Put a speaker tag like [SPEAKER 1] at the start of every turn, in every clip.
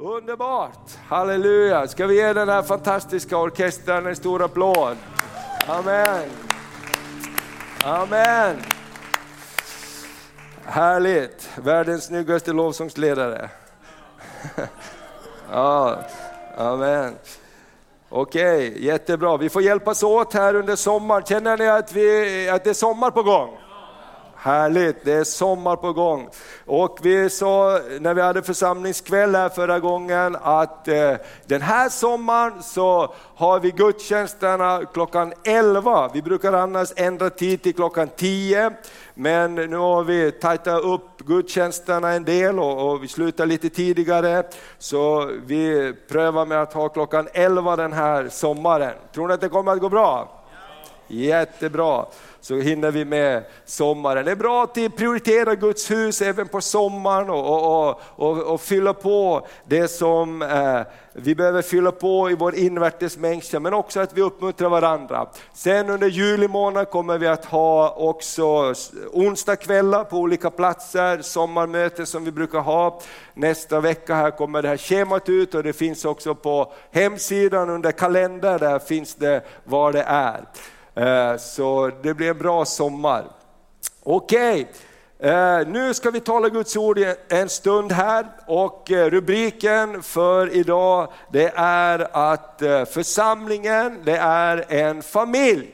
[SPEAKER 1] Underbart, halleluja. Ska vi ge den här fantastiska orkestern en stor applåd? Amen. Amen. Härligt, världens snyggaste lovsångsledare. ja, amen. Okej, okay, jättebra. Vi får hjälpas åt här under sommaren. Känner ni att, vi, att det är sommar på gång? Härligt, det är sommar på gång. Och vi sa när vi hade församlingskväll här förra gången att eh, den här sommaren så har vi gudstjänsterna klockan 11. Vi brukar annars ändra tid till klockan 10. Men nu har vi tajtat upp gudstjänsterna en del och, och vi slutar lite tidigare. Så vi prövar med att ha klockan 11 den här sommaren. Tror ni att det kommer att gå bra? Jättebra så hinner vi med sommaren. Det är bra att prioritera Guds hus även på sommaren och, och, och, och fylla på det som eh, vi behöver fylla på i vår invärtes människa, men också att vi uppmuntrar varandra. Sen under juli månad kommer vi att ha också onsdagskvällar på olika platser, sommarmöten som vi brukar ha. Nästa vecka här kommer det här schemat ut och det finns också på hemsidan under kalender, där finns det vad det är. Eh, så det blir en bra sommar. Okej, okay. Nu ska vi tala Guds ord en stund här och eh, rubriken för idag det är att församlingen det är en familj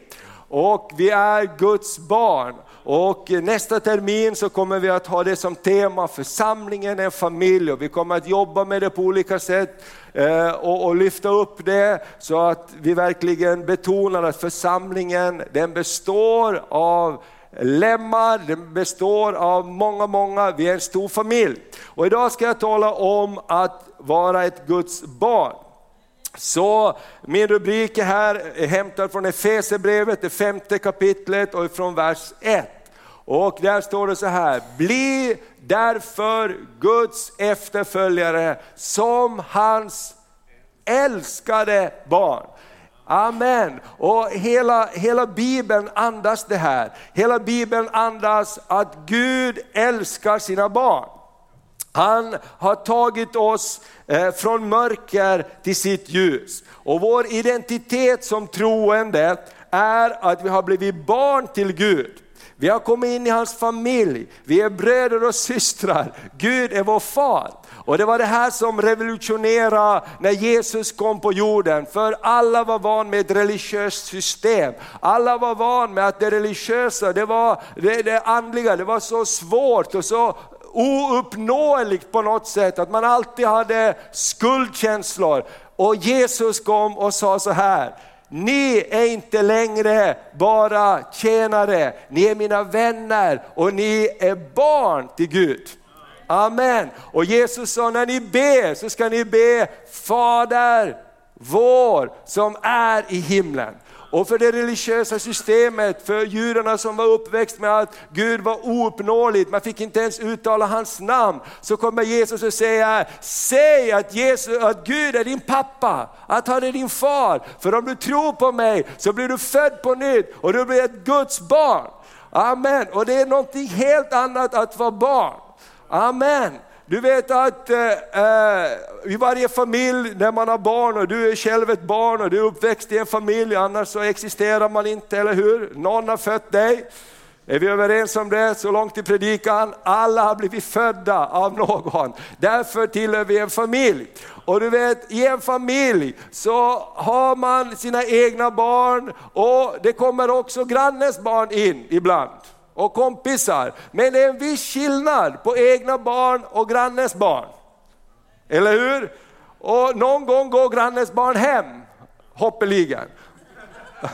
[SPEAKER 1] och vi är Guds barn. Och nästa termin så kommer vi att ha det som tema, församlingen är en familj och vi kommer att jobba med det på olika sätt Eh, och, och lyfta upp det så att vi verkligen betonar att församlingen den består av lemmar, den består av många, många, vi är en stor familj. Och idag ska jag tala om att vara ett Guds barn. Så min rubrik här är hämtad från Efesierbrevet, det femte kapitlet och från vers 1. Och där står det så här, bli därför Guds efterföljare som hans älskade barn. Amen. Och hela, hela Bibeln andas det här. Hela Bibeln andas att Gud älskar sina barn. Han har tagit oss eh, från mörker till sitt ljus. Och vår identitet som troende är att vi har blivit barn till Gud. Vi har kommit in i hans familj, vi är bröder och systrar, Gud är vår far. Och det var det här som revolutionerade när Jesus kom på jorden, för alla var van med ett religiöst system. Alla var van med att det religiösa, det var det, det andliga, det var så svårt och så ouppnåeligt på något sätt, att man alltid hade skuldkänslor. Och Jesus kom och sa så här, ni är inte längre bara tjänare, ni är mina vänner och ni är barn till Gud. Amen. Och Jesus sa när ni ber så ska ni be Fader vår som är i himlen. Och för det religiösa systemet, för judarna som var uppväxt med att Gud var ouppnåeligt, man fick inte ens uttala hans namn. Så kommer Jesus och säger, säg att, Jesus, att Gud är din pappa, att han är din far. För om du tror på mig så blir du född på nytt och du blir ett Guds barn. Amen, och det är någonting helt annat att vara barn. Amen. Du vet att eh, eh, i varje familj när man har barn och du är själv ett barn och du är uppväxt i en familj, annars så existerar man inte, eller hur? Någon har fött dig. Är vi överens om det så långt i predikan? Alla har blivit födda av någon. Därför tillhör vi en familj. Och du vet, i en familj så har man sina egna barn och det kommer också grannens barn in ibland och kompisar. Men det är en viss skillnad på egna barn och grannens barn. Eller hur? Och någon gång går grannens barn hem, hoppeligen.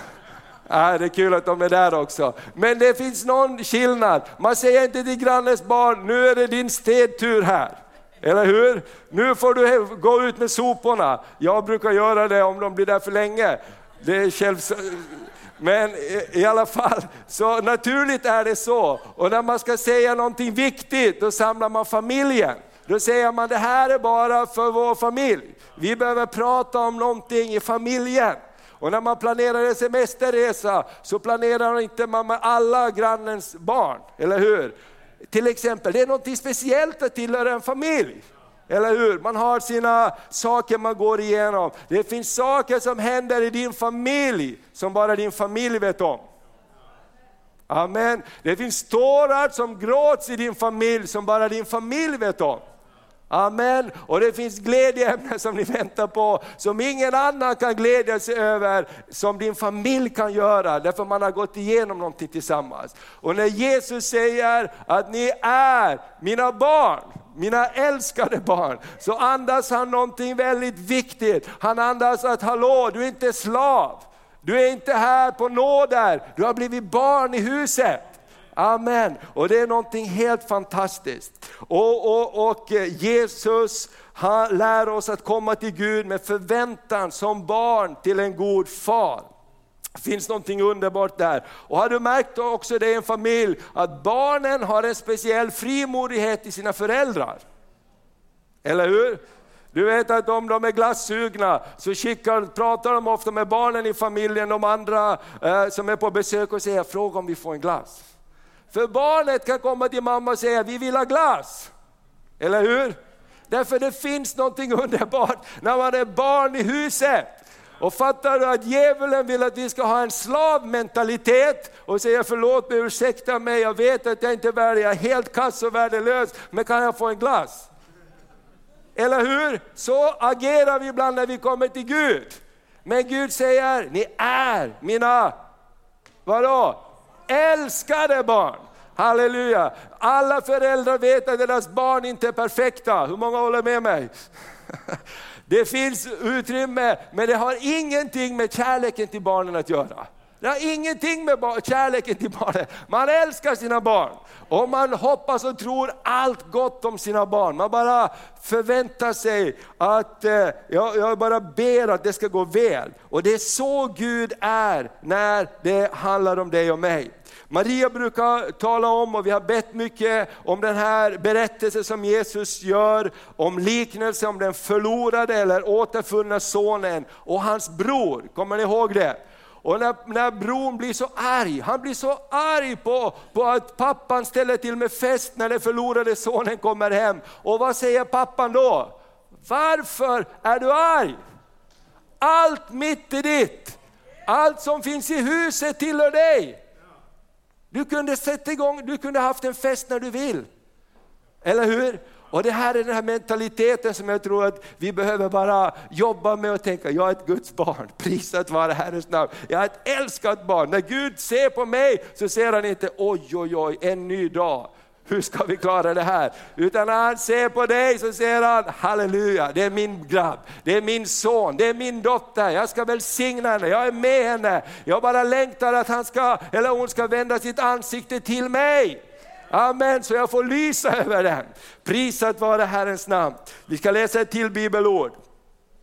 [SPEAKER 1] Ja, det är kul att de är där också. Men det finns någon skillnad. Man säger inte till grannens barn, nu är det din städtur här. Eller hur? Nu får du gå ut med soporna. Jag brukar göra det om de blir där för länge. Det är själv, men i alla fall, så naturligt är det så. Och när man ska säga någonting viktigt, då samlar man familjen. Då säger man det här är bara för vår familj. Vi behöver prata om någonting i familjen. Och när man planerar en semesterresa så planerar inte man med alla grannens barn, eller hur? Till exempel, det är något speciellt att tillhöra en familj. Eller hur? Man har sina saker man går igenom. Det finns saker som händer i din familj som bara din familj vet om. Amen. Det finns tårar som gråts i din familj som bara din familj vet om. Amen. Och det finns glädjeämnen som ni väntar på, som ingen annan kan glädja sig över, som din familj kan göra, därför man har gått igenom någonting tillsammans. Och när Jesus säger att ni är mina barn, mina älskade barn, så andas han någonting väldigt viktigt. Han andas att hallå, du är inte slav. Du är inte här på nåder, du har blivit barn i huset. Amen. Och det är någonting helt fantastiskt. Och, och, och eh, Jesus han lär oss att komma till Gud med förväntan som barn till en god far. Det finns någonting underbart där. Och har du märkt också det i en familj, att barnen har en speciell frimodighet i sina föräldrar? Eller hur? Du vet att om de är glassugna så skickar, pratar de ofta med barnen i familjen, de andra eh, som är på besök och säger fråga om vi får en glass. För barnet kan komma till mamma och säga vi vill ha glass. Eller hur? Därför det finns någonting underbart när man är barn i huset. Och fattar du att djävulen vill att vi ska ha en slavmentalitet och säga förlåt mig, ursäkta mig, jag vet att jag inte är värd, jag är helt kass och värdelös, men kan jag få en glass? Eller hur? Så agerar vi ibland när vi kommer till Gud. Men Gud säger, ni är mina, vadå? Älskade barn. Halleluja! Alla föräldrar vet att deras barn inte är perfekta. Hur många håller med mig? Det finns utrymme, men det har ingenting med kärleken till barnen att göra. Det har ingenting med kärleken till barnen. Man älskar sina barn och man hoppas och tror allt gott om sina barn. Man bara förväntar sig att, eh, jag, jag bara ber att det ska gå väl. Och det är så Gud är när det handlar om dig och mig. Maria brukar tala om, och vi har bett mycket om den här berättelsen som Jesus gör, om liknelse om den förlorade eller återfunna sonen och hans bror. Kommer ni ihåg det? Och när, när bron blir så arg, han blir så arg på, på att pappan ställer till med fest när den förlorade sonen kommer hem. Och vad säger pappan då? Varför är du arg? Allt mitt är ditt. Allt som finns i huset tillhör dig. Du kunde sätta igång, du kunde haft en fest när du vill. Eller hur? Och det här är den här mentaliteten som jag tror att vi behöver bara jobba med och tänka, jag är ett Guds barn, prisat vare Herrens namn. Jag är ett älskat barn. När Gud ser på mig så ser han inte, oj oj oj, en ny dag. Hur ska vi klara det här? Utan när han ser på dig så säger han, halleluja, det är min grabb, det är min son, det är min dotter, jag ska välsigna henne, jag är med henne. Jag bara längtar att han ska, eller hon ska vända sitt ansikte till mig. Amen, så jag får lysa över den. Prisat vare Herrens namn. Vi ska läsa ett till bibelord.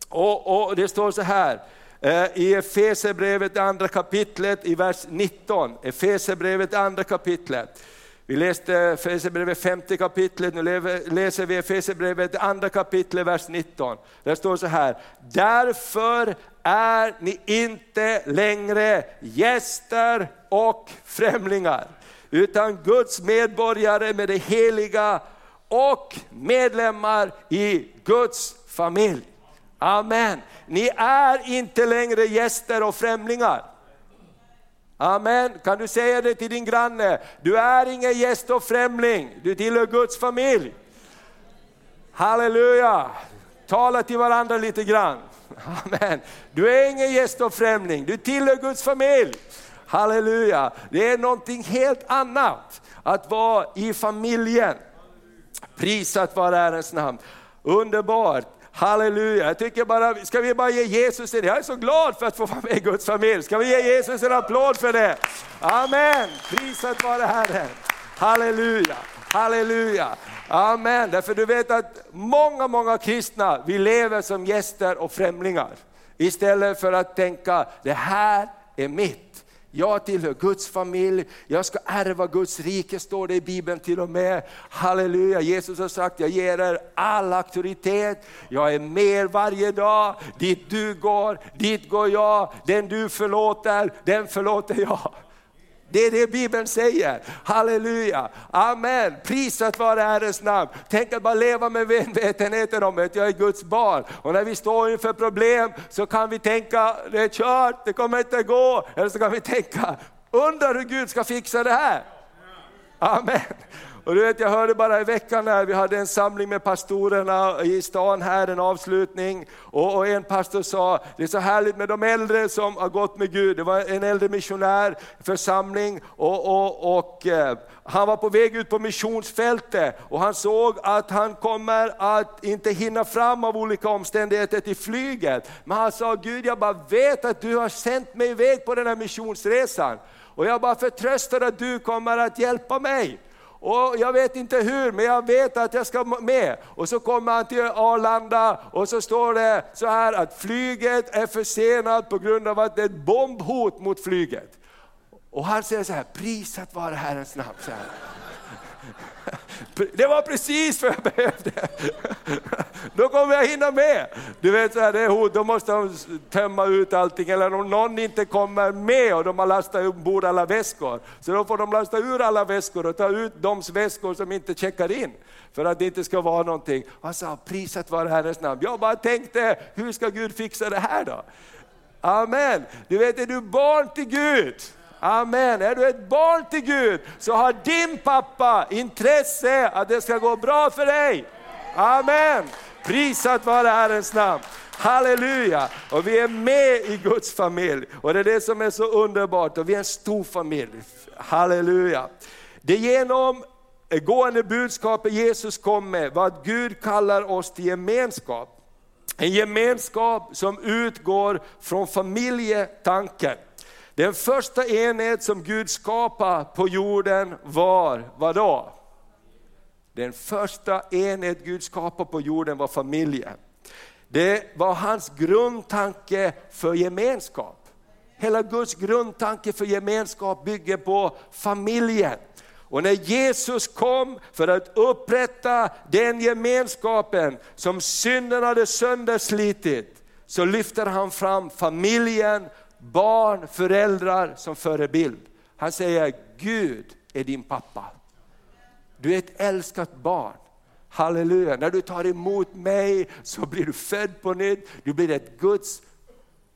[SPEAKER 1] Och, och det står så här, eh, i Efesierbrevet andra kapitlet i vers 19. Efesierbrevet andra kapitlet. Vi läste Efesierbrevet femte kapitlet, nu läser vi Efesierbrevet andra kapitlet, vers 19. Där står så här, därför är ni inte längre gäster och främlingar utan Guds medborgare med det heliga och medlemmar i Guds familj. Amen. Ni är inte längre gäster och främlingar. Amen. Kan du säga det till din granne? Du är ingen gäst och främling, du tillhör Guds familj. Halleluja! Tala till varandra lite grann. Amen. Du är ingen gäst och främling, du tillhör Guds familj. Halleluja! Det är någonting helt annat att vara i familjen. Prisat vare Herrens namn. Underbart! Halleluja! Jag tycker bara, ska vi bara ge Jesus det? Jag är så glad för att få vara med i Guds familj. Ska vi ge Jesus en applåd för det? Amen! Prisat vare Herren. Halleluja! Halleluja! Amen! Därför du vet att många, många kristna, vi lever som gäster och främlingar. Istället för att tänka, det här är mitt. Jag tillhör Guds familj, jag ska ärva Guds rike, står det i Bibeln till och med. Halleluja, Jesus har sagt, jag ger er all auktoritet, jag är med er varje dag. Dit du går, dit går jag. Den du förlåter, den förlåter jag. Det är det Bibeln säger. Halleluja, amen. Prisat vare Herrens namn. Tänk att bara leva med medvetenheten om att jag är Guds barn. Och när vi står inför problem så kan vi tänka, det är kört, det kommer inte gå. Eller så kan vi tänka, undrar hur Gud ska fixa det här. Amen. Och du vet, jag hörde bara i veckan när vi hade en samling med pastorerna i stan här, en avslutning. Och, och, en pastor sa, det är så härligt med de äldre som har gått med Gud. Det var en äldre missionär, församling, och, och, och eh, han var på väg ut på missionsfältet och han såg att han kommer att inte hinna fram av olika omständigheter till flyget. Men han sa, Gud jag bara vet att du har sänt mig iväg på den här missionsresan. Och jag bara förtröstar att du kommer att hjälpa mig. Och jag vet inte hur, men jag vet att jag ska med. Och så kommer han till Arlanda och så står det så här att flyget är försenat på grund av att det är ett bombhot mot flyget. Och han säger så här, prisat vare Herrens namn. Så här. Det var precis vad jag behövde. Då kommer jag hinna med. Du vet, så här, det är hot, då måste de tömma ut allting, eller om någon inte kommer med och de har lastat ombord alla väskor, så då får de lasta ur alla väskor och ta ut de väskor som inte checkar in, för att det inte ska vara någonting. Han sa, priset vare Herrens namn. Jag bara tänkte, hur ska Gud fixa det här då? Amen. Du vet, är du barn till Gud, Amen. Är du ett barn till Gud så har din pappa intresse att det ska gå bra för dig. Amen. Prisat vare Herrens namn. Halleluja! Och vi är med i Guds familj och det är det som är så underbart och vi är en stor familj. Halleluja! Det genomgående budskapet Jesus kom med var att Gud kallar oss till gemenskap. En gemenskap som utgår från familjetanken. Den första enhet som Gud skapade på jorden var, vadå? Den första enhet Gud skapade på jorden var familjen. Det var hans grundtanke för gemenskap. Hela Guds grundtanke för gemenskap bygger på familjen. Och när Jesus kom för att upprätta den gemenskapen som synden hade sönderslitit, så lyfter han fram familjen barn, föräldrar som förebild. Han säger Gud är din pappa. Du är ett älskat barn. Halleluja, när du tar emot mig så blir du född på nytt, du blir ett Guds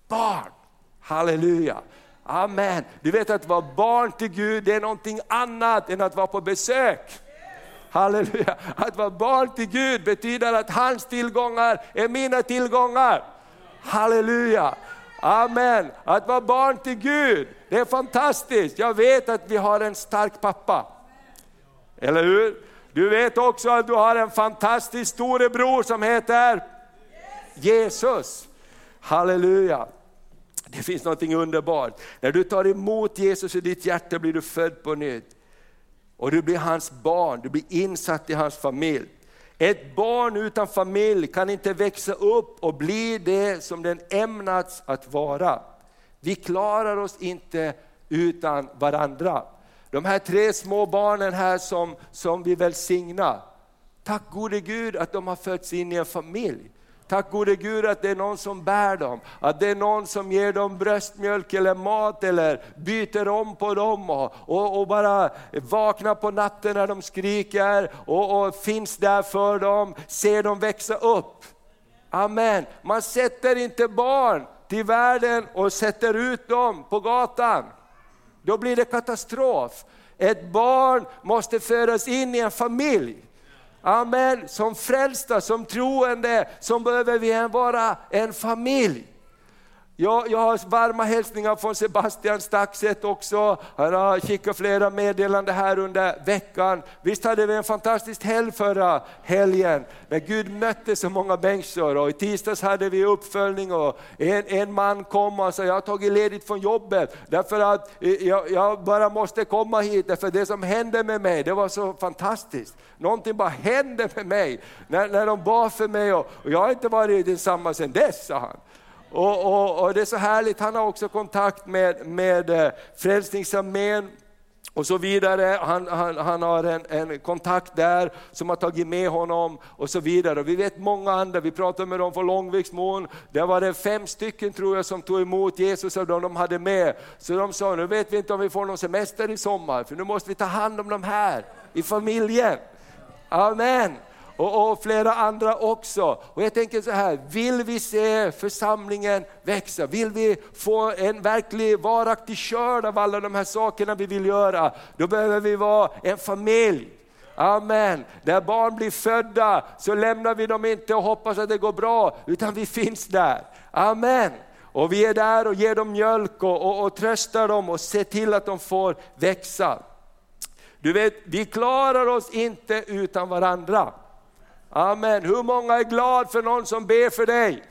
[SPEAKER 1] barn. Halleluja. Amen. Du vet att vara barn till Gud det är någonting annat än att vara på besök. Halleluja. Att vara barn till Gud betyder att hans tillgångar är mina tillgångar. Halleluja. Amen. Att vara barn till Gud, det är fantastiskt. Jag vet att vi har en stark pappa. Eller hur? Du vet också att du har en fantastisk storebror som heter Jesus. Halleluja. Det finns något underbart. När du tar emot Jesus i ditt hjärta blir du född på nytt. Och du blir hans barn, du blir insatt i hans familj. Ett barn utan familj kan inte växa upp och bli det som den ämnats att vara. Vi klarar oss inte utan varandra. De här tre små barnen här som, som vi välsignar, tack gode Gud att de har fötts in i en familj. Tack gode Gud att det är någon som bär dem, att det är någon som ger dem bröstmjölk eller mat eller byter om på dem och, och, och bara vaknar på natten när de skriker och, och finns där för dem, ser dem växa upp. Amen. Man sätter inte barn till världen och sätter ut dem på gatan. Då blir det katastrof. Ett barn måste föras in i en familj. Amen. Som frälsta, som troende, som behöver vi vara en familj. Jag, jag har varma hälsningar från Sebastian Staxet också. Han har skickat flera meddelanden här under veckan. Visst hade vi en fantastisk helg förra helgen, när Gud mötte så många människor. Och I tisdags hade vi uppföljning och en, en man kom och sa, jag har tagit ledigt från jobbet därför att eh, jag, jag bara måste komma hit, därför det som hände med mig, det var så fantastiskt. Någonting bara hände med mig när, när de bad för mig och, och jag har inte varit densamma sedan dess, sa han. Och, och, och, det är så härligt, han har också kontakt med, med eh, Frälsningsarmén och så vidare. Han, han, han har en, en, kontakt där som har tagit med honom och så vidare. Och vi vet många andra, vi pratade med dem från Långviksmon. där var det fem stycken tror jag som tog emot Jesus av dem de hade med. Så de sa, nu vet vi inte om vi får någon semester i sommar, för nu måste vi ta hand om de här i familjen. Amen och, och, flera andra också. Och jag tänker så här, vill vi se församlingen växa, vill vi få en verklig varaktig skörd av alla de här sakerna vi vill göra, då behöver vi vara en familj. Amen. När barn blir födda så lämnar vi dem inte och hoppas att det går bra, utan vi finns där. Amen. Och vi är där och ger dem mjölk och, och, och tröstar dem och ser till att de får växa. Du vet, vi klarar oss inte utan varandra. Amen. Hur många är glad för någon som ber för dig?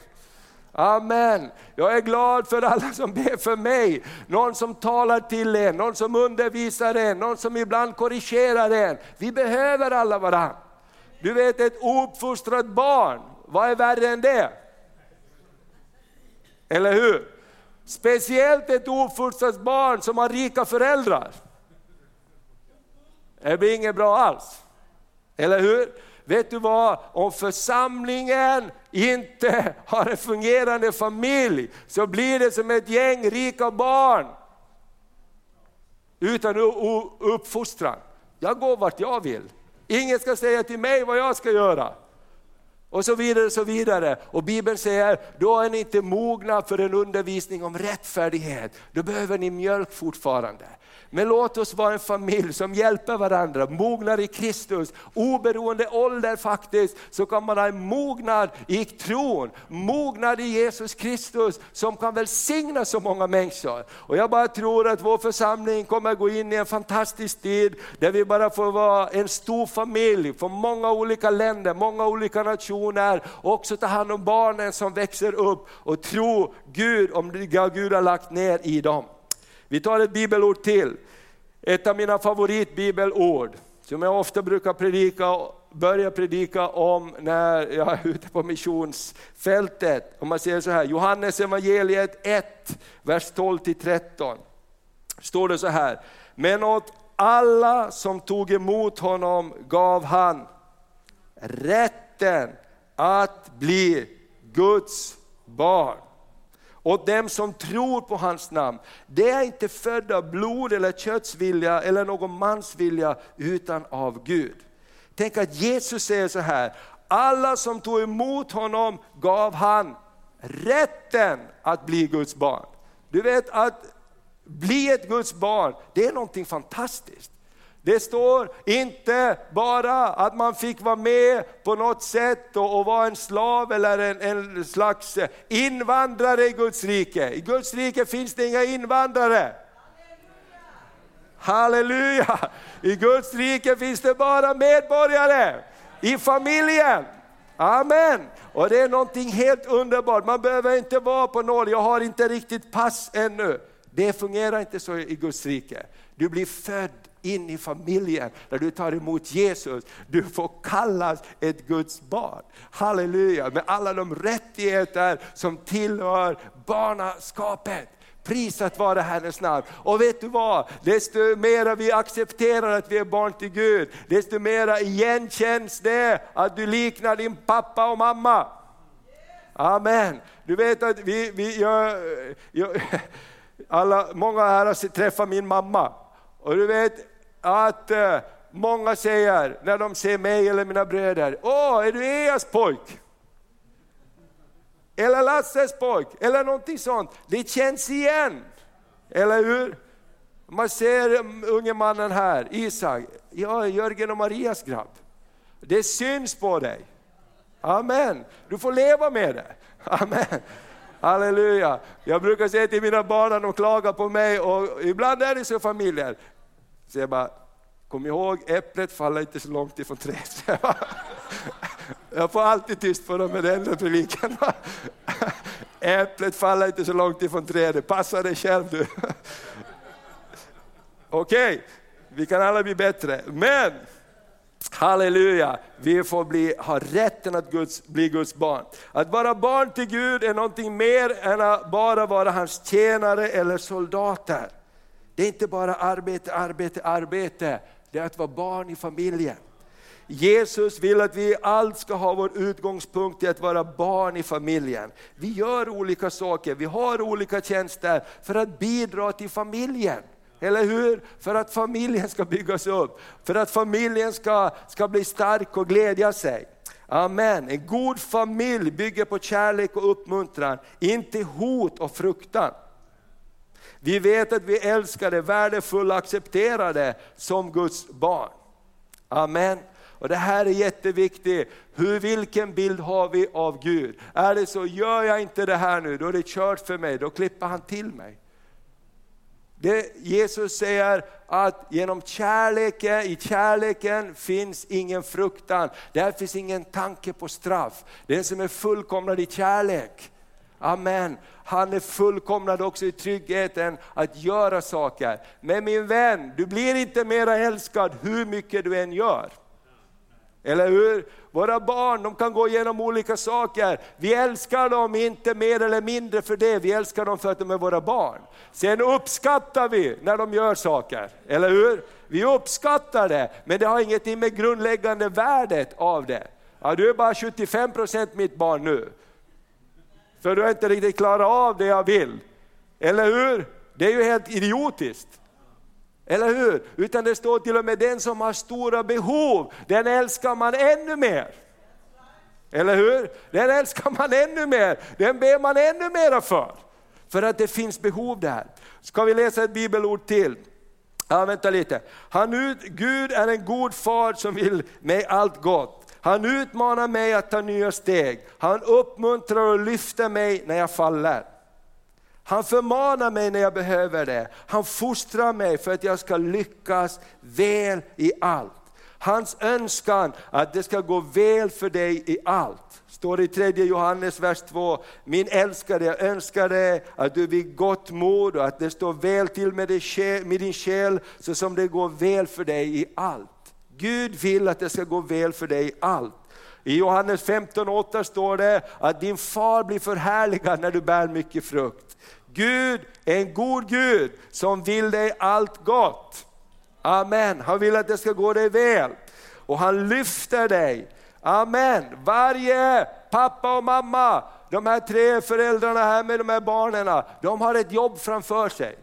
[SPEAKER 1] Amen. Jag är glad för alla som ber för mig. Någon som talar till en, någon som undervisar en, någon som ibland korrigerar en. Vi behöver alla varandra. Du vet ett ouppfostrat barn, vad är värre än det? Eller hur? Speciellt ett ouppfostrat barn som har rika föräldrar. Det blir inget bra alls. Eller hur? Vet du vad, om församlingen inte har en fungerande familj så blir det som ett gäng rika barn utan uppfostran. Jag går vart jag vill. Ingen ska säga till mig vad jag ska göra. Och så vidare, och så vidare. Och Bibeln säger, då är ni inte mogna för en undervisning om rättfärdighet. Då behöver ni mjölk fortfarande. Men låt oss vara en familj som hjälper varandra, mognar i Kristus. Oberoende ålder faktiskt, så kan man ha en mognad i tron, mognad i Jesus Kristus som kan välsigna så många människor. Och jag bara tror att vår församling kommer gå in i en fantastisk tid där vi bara får vara en stor familj från många olika länder, många olika nationer. Och också ta hand om barnen som växer upp och tro Gud om det Gud har lagt ner i dem. Vi tar ett bibelord till. Ett av mina favoritbibelord som jag ofta brukar predika, börja predika om när jag är ute på missionsfältet. Om man säger så här, Johannes evangeliet 1, vers 12-13. Står det så här, men åt alla som tog emot honom gav han rätten att bli Guds barn och dem som tror på hans namn. Det är inte födda av blod eller köttsvilja eller någon mans vilja utan av Gud. Tänk att Jesus säger så här, alla som tog emot honom gav han rätten att bli Guds barn. Du vet att bli ett Guds barn, det är någonting fantastiskt. Det står inte bara att man fick vara med på något sätt och, och vara en slav eller en, en, slags invandrare i Guds rike. I Guds rike finns det inga invandrare. Halleluja! I Guds rike finns det bara medborgare i familjen. Amen! Och det är någonting helt underbart, man behöver inte vara på noll, jag har inte riktigt pass ännu. Det fungerar inte så i Guds rike. Du blir född in i familjen där du tar emot Jesus. Du får kallas ett Guds barn. Halleluja, med alla de rättigheter som tillhör barnaskapet. Prisat vare Herrens namn. Och vet du vad? Desto mer vi accepterar att vi är barn till Gud, desto mer igenkänns det att du liknar din pappa och mamma. Amen. Du vet att vi, vi jag, jag, alla, många här har träffat min mamma. Och du vet, att eh, många säger när de ser mig eller mina bröder, åh, är du Eas pojk? Eller Lasses pojk, eller någonting sånt. Det känns igen, eller hur? Man ser eh, unge mannen här, Isak, jag är Jörgen och Marias grabb. Det syns på dig. Amen. Du får leva med det. Amen. Halleluja. Jag brukar säga till mina barn när de klagar på mig, och ibland är det så familjer, så jag bara, kom ihåg äpplet faller inte så långt ifrån trädet. Jag får alltid tyst på dem med den predikan. Äpplet faller inte så långt ifrån trädet, passa dig själv du. Okej, okay. vi kan alla bli bättre. Men Halleluja, vi får bli, ha rätten att Guds, bli Guds barn. Att vara barn till Gud är någonting mer än att bara vara hans tjänare eller soldater. Det är inte bara arbete, arbete, arbete. Det är att vara barn i familjen. Jesus vill att vi allt ska ha vår utgångspunkt i att vara barn i familjen. Vi gör olika saker, vi har olika tjänster för att bidra till familjen. Eller hur? För att familjen ska byggas upp, för att familjen ska, ska bli stark och glädja sig. Amen. En god familj bygger på kärlek och uppmuntran, inte hot och fruktan. Vi vet att vi är älskade, värdefulla, accepterade som Guds barn. Amen. Och Det här är jätteviktigt. Hur, vilken bild har vi av Gud? Är det så, gör jag inte det här nu, då är det kört för mig, då klipper han till mig. Det, Jesus säger att genom kärleken, i kärleken finns ingen fruktan, där finns ingen tanke på straff. Den som är fullkomnad i kärlek, Amen. Han är fullkomnad också i tryggheten att göra saker. Men min vän, du blir inte mera älskad hur mycket du än gör. Eller hur? Våra barn de kan gå igenom olika saker. Vi älskar dem inte mer eller mindre för det, vi älskar dem för att de är våra barn. Sen uppskattar vi när de gör saker, eller hur? Vi uppskattar det, men det har ingenting med grundläggande värdet av det. Ja, du är bara 75% mitt barn nu, för du har inte riktigt klarat av det jag vill. Eller hur? Det är ju helt idiotiskt. Eller hur? Utan det står till och med den som har stora behov, den älskar man ännu mer. Eller hur? Den älskar man ännu mer, den ber man ännu mera för. För att det finns behov där. Ska vi läsa ett bibelord till? Ja, vänta lite. Han ut, Gud är en god far som vill mig allt gott. Han utmanar mig att ta nya steg. Han uppmuntrar och lyfter mig när jag faller. Han förmanar mig när jag behöver det. Han fostrar mig för att jag ska lyckas väl i allt. Hans önskan att det ska gå väl för dig i allt. Står i tredje Johannes vers 2. Min älskade, jag önskar dig att du vid gott mod och att det står väl till med, din själ så som det går väl för dig i allt. Gud vill att det ska gå väl för dig i allt. I Johannes 15.8 står det att din far blir förhärligad när du bär mycket frukt. Gud är en god Gud som vill dig allt gott. Amen, han vill att det ska gå dig väl. Och han lyfter dig. Amen, varje pappa och mamma, de här tre föräldrarna här med de här barnen, de har ett jobb framför sig.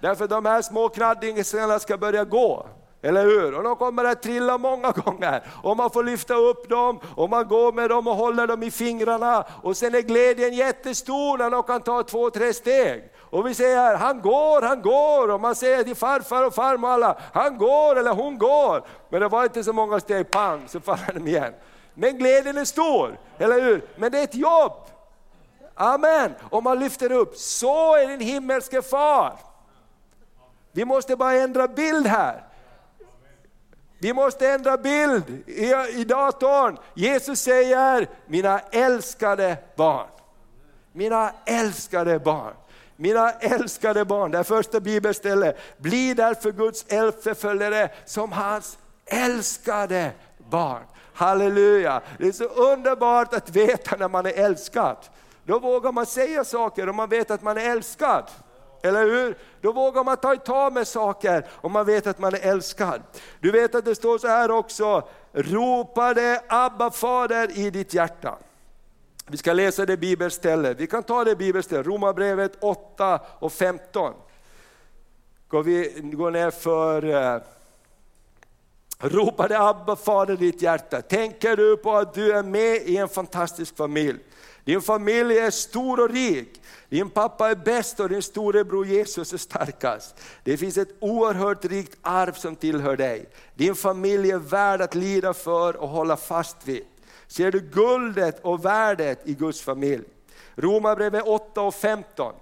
[SPEAKER 1] Därför de här små knaddingarna ska börja gå. Eller hur? Och de kommer att trilla många gånger. Och man får lyfta upp dem och man går med dem och håller dem i fingrarna. Och sen är glädjen jättestor när de kan ta två, tre steg. Och vi säger, han går, han går. Och man säger till farfar och farmor alla, han går eller hon går. Men det var inte så många steg, pang, så faller de igen. Men glädjen är stor, eller hur? Men det är ett jobb. Amen. Och man lyfter upp, så är din himmelske far. Vi måste bara ändra bild här. Vi måste ändra bild i, i datorn. Jesus säger, mina älskade barn. Mina älskade barn. Mina älskade barn, det är första bibelstället. Bli därför Guds efterföljare som hans älskade barn. Halleluja! Det är så underbart att veta när man är älskad. Då vågar man säga saker och man vet att man är älskad. Eller hur? Då vågar man ta tag med saker och man vet att man är älskad. Du vet att det står så här också, ropade Abba fader i ditt hjärta. Vi ska läsa det bibelstället, vi kan ta det bibelstället, Romarbrevet 8 och 15. Går vi går ner för eh, ropade Abba fader i ditt hjärta. Tänker du på att du är med i en fantastisk familj? Din familj är stor och rik. Din pappa är bäst och din storebror Jesus är starkast. Det finns ett oerhört rikt arv som tillhör dig. Din familj är värd att lida för och hålla fast vid. Ser du guldet och värdet i Guds familj? Romarbrevet 8 och 15.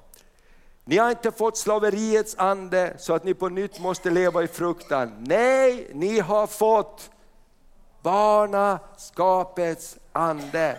[SPEAKER 1] Ni har inte fått slaveriets ande så att ni på nytt måste leva i fruktan. Nej, ni har fått barnaskapets ande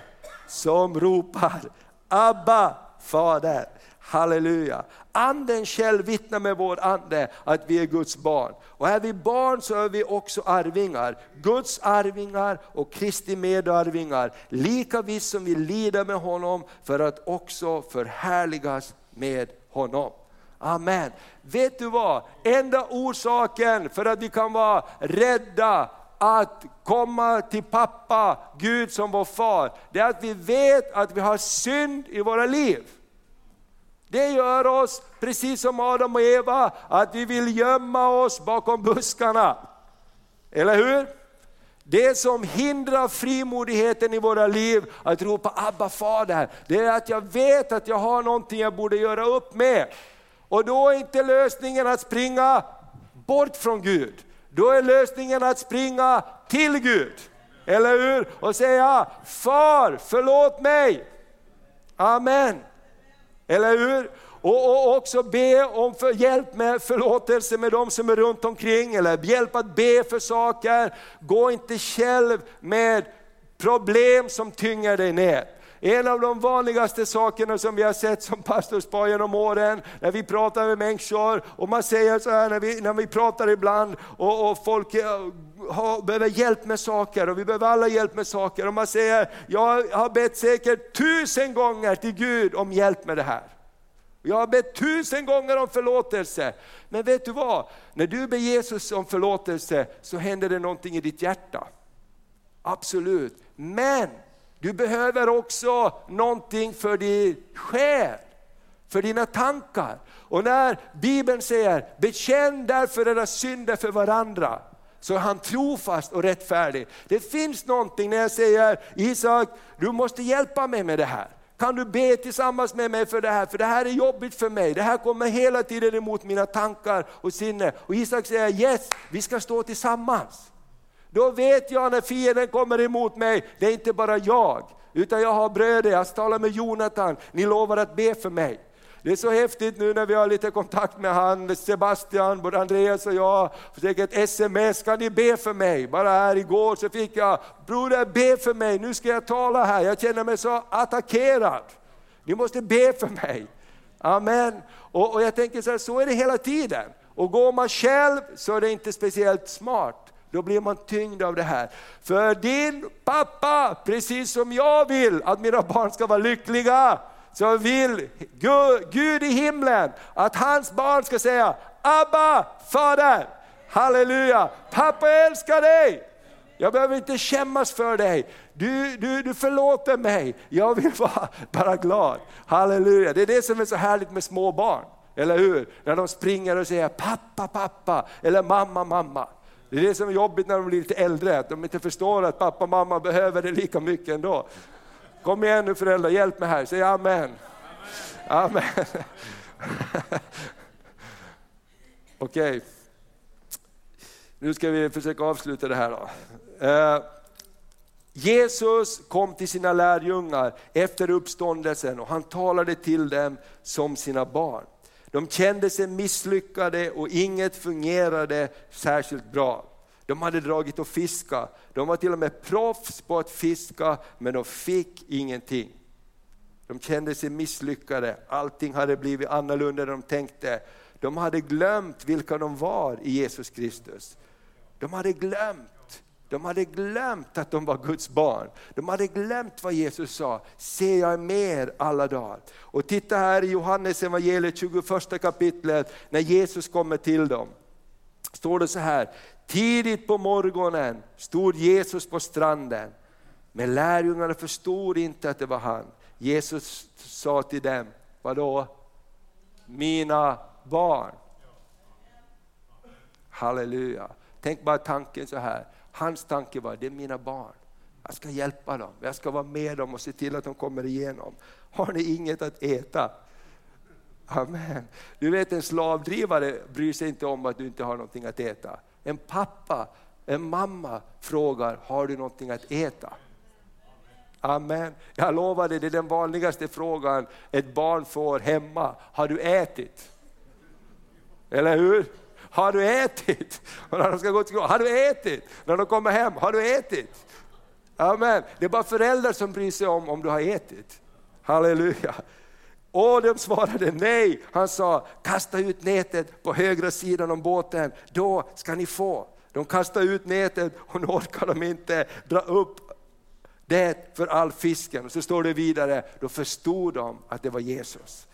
[SPEAKER 1] som ropar Abba Fader. Halleluja! Anden själv vittnar med vår ande att vi är Guds barn. Och är vi barn så är vi också arvingar. Guds arvingar och Kristi medarvingar. Lika visst som vi lider med honom för att också förhärligas med honom. Amen. Vet du vad? Enda orsaken för att vi kan vara rädda att komma till pappa, Gud som vår far, det är att vi vet att vi har synd i våra liv. Det gör oss, precis som Adam och Eva, att vi vill gömma oss bakom buskarna. Eller hur? Det som hindrar frimodigheten i våra liv att ropa Abba fader, det är att jag vet att jag har någonting jag borde göra upp med. Och då är inte lösningen att springa bort från Gud. Då är lösningen att springa till Gud. Eller hur? Och säga, Far förlåt mig. Amen. Eller hur? Och, och, också be om för hjälp med förlåtelse med de som är runt omkring, eller hjälp att be för saker. Gå inte själv med problem som tynger dig ner. En av de vanligaste sakerna som vi har sett som pastorspar genom åren, när vi pratar med människor, och man säger så här när vi, när vi pratar ibland, och, och folk eh, har, behöver hjälp med saker, och vi behöver alla hjälp med saker, och man säger, jag har bett säkert tusen gånger till Gud om hjälp med det här. Jag har bett tusen gånger om förlåtelse. Men vet du vad? När du ber Jesus om förlåtelse så händer det någonting i ditt hjärta. Absolut. Men du behöver också någonting för din själ, för dina tankar. Och när Bibeln säger, bekänn därför era synder för varandra, så är han trofast och rättfärdig. Det finns någonting när jag säger, Isak, du måste hjälpa mig med det här. Kan du be tillsammans med mig för det här? För det här är jobbigt för mig. Det här kommer hela tiden emot mina tankar och sinne. Och Isak säger yes, vi ska stå tillsammans. Då vet jag när fienden kommer emot mig, det är inte bara jag, utan jag har bröder, jag talar med Jonathan, ni lovar att be för mig. Det är så häftigt nu när vi har lite kontakt med han, Sebastian, både Andreas och jag, fick ett sms, kan ni be för mig? Bara här igår så fick jag, broder be för mig, nu ska jag tala här, jag känner mig så attackerad. Ni måste be för mig. Amen. Och, och jag tänker så här, så är det hela tiden. Och går man själv så är det inte speciellt smart. Då blir man tyngd av det här. För din pappa, precis som jag vill att mina barn ska vara lyckliga, så vill Gud i himlen att hans barn ska säga Abba, Fader, halleluja, pappa älskar dig. Jag behöver inte skämmas för dig. Du, du, du förlåter mig. Jag vill vara bara glad. Halleluja. Det är det som är så härligt med små barn. Eller hur? När de springer och säger pappa, pappa eller mamma, mamma. Det är det som är jobbigt när de blir lite äldre, att de inte förstår att pappa och mamma behöver det lika mycket ändå. Kom igen nu föräldrar, hjälp mig här, säg amen. Amen. amen. Okej, okay. nu ska vi försöka avsluta det här. Då. Eh, Jesus kom till sina lärjungar efter uppståndelsen och han talade till dem som sina barn. De kände sig misslyckade och inget fungerade särskilt bra. De hade dragit och fiskat, de var till och med proffs på att fiska, men de fick ingenting. De kände sig misslyckade, allting hade blivit annorlunda än de tänkte. De hade glömt vilka de var i Jesus Kristus. De hade glömt de hade glömt att de var Guds barn. De hade glömt vad Jesus sa, se jag är med er alla dagar. Och titta här i Johannes evangeliet 21 kapitlet, när Jesus kommer till dem. Står det så här, tidigt på morgonen stod Jesus på stranden, men lärjungarna förstod inte att det var han. Jesus sa till dem, vadå? Mina barn. Halleluja. Tänk bara tanken så här, Hans tanke var, det är mina barn. Jag ska hjälpa dem, jag ska vara med dem och se till att de kommer igenom. Har ni inget att äta? Amen. Du vet en slavdrivare bryr sig inte om att du inte har någonting att äta. En pappa, en mamma frågar, har du någonting att äta? Amen. Jag lovar dig, det är den vanligaste frågan ett barn får hemma. Har du ätit? Eller hur? har du ätit? Och när de ska gå till skolan, har du ätit? När de kommer hem, har du ätit? Amen. Det är bara föräldrar som bryr sig om om du har ätit. Halleluja. Och de svarade nej. Han sa, kasta ut nätet på högra sidan om båten, då ska ni få. De kastade ut nätet och nu orkar de inte dra upp det för all fisken. Och så står det vidare, då förstod de att det var Jesus.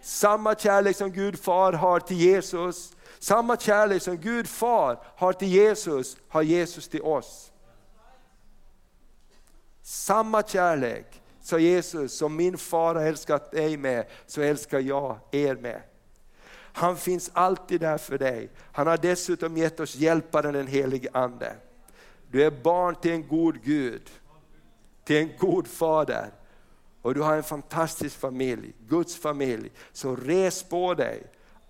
[SPEAKER 1] Samma kärlek som Gud far har till Jesus, samma kärlek som Gud far har till Jesus, har Jesus till oss. Samma kärlek, sa Jesus, som min far har älskat dig med, så älskar jag er med. Han finns alltid där för dig. Han har dessutom gett oss hjälparen den helige Ande. Du är barn till en god Gud, till en god fader. Och du har en fantastisk familj, Guds familj. Så res på dig,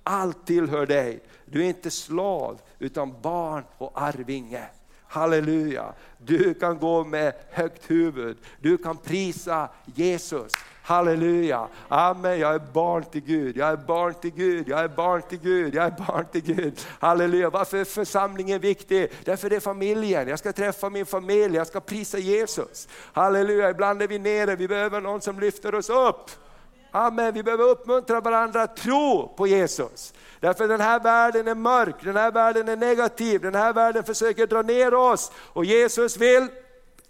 [SPEAKER 1] allt tillhör dig. Du är inte slav utan barn och arvinge. Halleluja! Du kan gå med högt huvud, du kan prisa Jesus. Halleluja, amen, jag är barn till Gud, jag är barn till Gud, jag är barn till Gud, jag är barn till Gud. Halleluja, varför är församlingen viktig? Därför det är familjen, jag ska träffa min familj, jag ska prisa Jesus. Halleluja, ibland är vi nere, vi behöver någon som lyfter oss upp. Amen, vi behöver uppmuntra varandra att tro på Jesus. Därför den här världen är mörk, den här världen är negativ, den här världen försöker dra ner oss och Jesus vill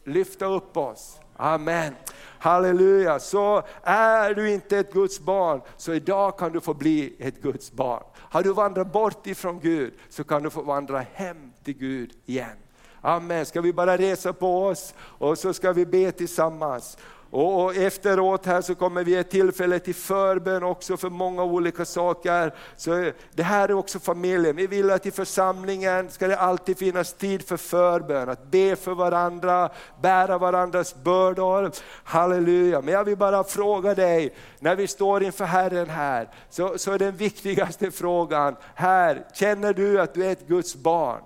[SPEAKER 1] lyfta upp oss. Amen. Halleluja, så är du inte ett Guds barn, så idag kan du få bli ett Guds barn. Har du vandrat bort ifrån Gud, så kan du få vandra hem till Gud igen. Amen, ska vi bara resa på oss och så ska vi be tillsammans. Och efteråt här så kommer vi ge tillfälle till förbön också för många olika saker. Så det här är också familjen. Vi vill att i församlingen ska det alltid finnas tid för förbön, att be för varandra, bära varandras bördor. Halleluja. Men jag vill bara fråga dig, när vi står inför Herren här, så, så är den viktigaste frågan, här, känner du att du är ett Guds barn?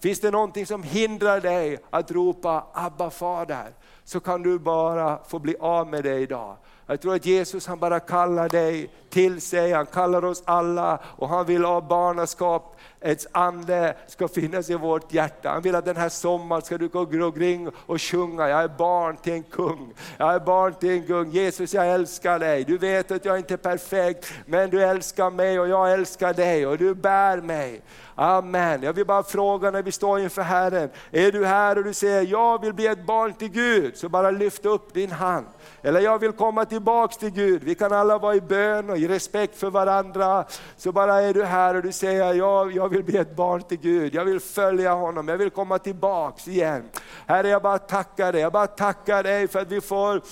[SPEAKER 1] Finns det någonting som hindrar dig att ropa Abba fader? Så kan du bara få bli av med det idag. Jag tror att Jesus han bara kallar dig till sig, han kallar oss alla och han vill ha barnaskap, ett ande ska finnas i vårt hjärta. Han vill att den här sommaren ska du gå omkring och sjunga, jag är barn till en kung, jag är barn till en kung. Jesus jag älskar dig, du vet att jag inte är perfekt, men du älskar mig och jag älskar dig och du bär mig. Amen. Jag vill bara fråga när vi står inför Herren, är du här och du säger jag vill bli ett barn till Gud, så bara lyft upp din hand. Eller jag vill komma tillbaks till Gud, vi kan alla vara i bön och i respekt för varandra. Så bara är du här och du säger jag, jag vill bli ett barn till Gud, jag vill följa honom, jag vill komma tillbaks igen. Herre jag bara tackar dig, jag bara tackar dig för att vi får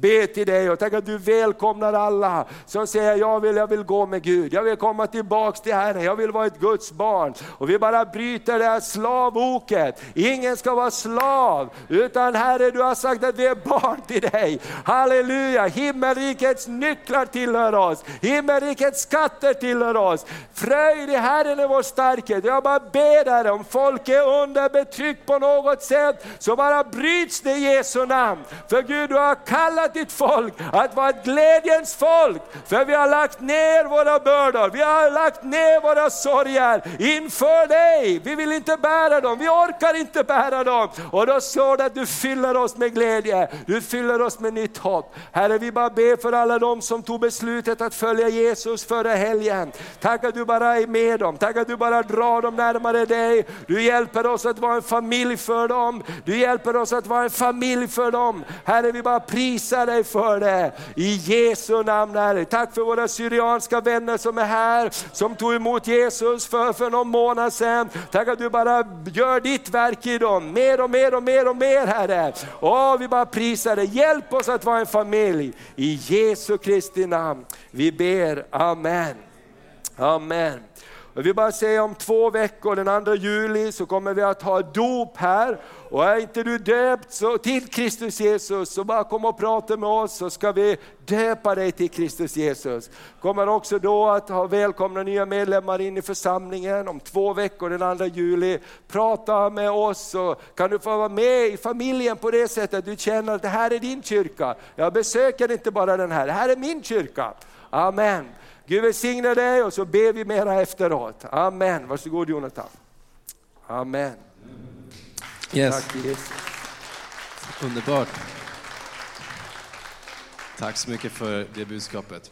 [SPEAKER 1] be till dig och tänk att du välkomnar alla som säger jag vill, jag vill gå med Gud, jag vill komma tillbaks till Herren, jag vill vara ett Guds barn. Och vi bara bryter det här slavoket. Ingen ska vara slav, utan Herre du har sagt att vi är barn till dig. Halleluja, himmelrikets nycklar tillhör oss, himmelrikets skatter tillhör oss. Fröjd i Herren är vår starkhet. Jag bara ber Herre, om folk är under betryck på något sätt, så bara bryts det i Jesu namn. För Gud du har kallat kallat ditt folk att vara ett glädjens folk. För vi har lagt ner våra bördor, vi har lagt ner våra sorger inför dig. Vi vill inte bära dem, vi orkar inte bära dem. Och då står det att du fyller oss med glädje, du fyller oss med nytt hopp. Herre vi bara ber för alla de som tog beslutet att följa Jesus förra helgen. Tack att du bara är med dem, tack att du bara drar dem närmare dig. Du hjälper oss att vara en familj för dem, du hjälper oss att vara en familj för dem. Herre vi bara prisar prisa dig för det. I Jesu namn Herre. Tack för våra syrianska vänner som är här, som tog emot Jesus för, för någon månad sedan. Tack att du bara gör ditt verk i dem, mer och mer och mer och mer Herre. Åh, vi bara prisar dig. Hjälp oss att vara en familj. I Jesu Kristi namn. Vi ber, Amen. Amen. Jag vill bara säga om två veckor, den 2 juli, så kommer vi att ha dop här. Och är inte du döpt så, till Kristus Jesus, så bara kom och prata med oss så ska vi döpa dig till Kristus Jesus. Kommer också då att ha välkomna nya medlemmar in i församlingen om två veckor, den 2 juli. Prata med oss så kan du få vara med i familjen på det sättet att du känner att det här är din kyrka. Jag besöker inte bara den här, det här är min kyrka. Amen. Gud välsigne dig och så ber vi mera efteråt. Amen. Varsågod Jonathan. Amen.
[SPEAKER 2] Yes. Tack Jesus. Underbart. Tack så mycket för det budskapet.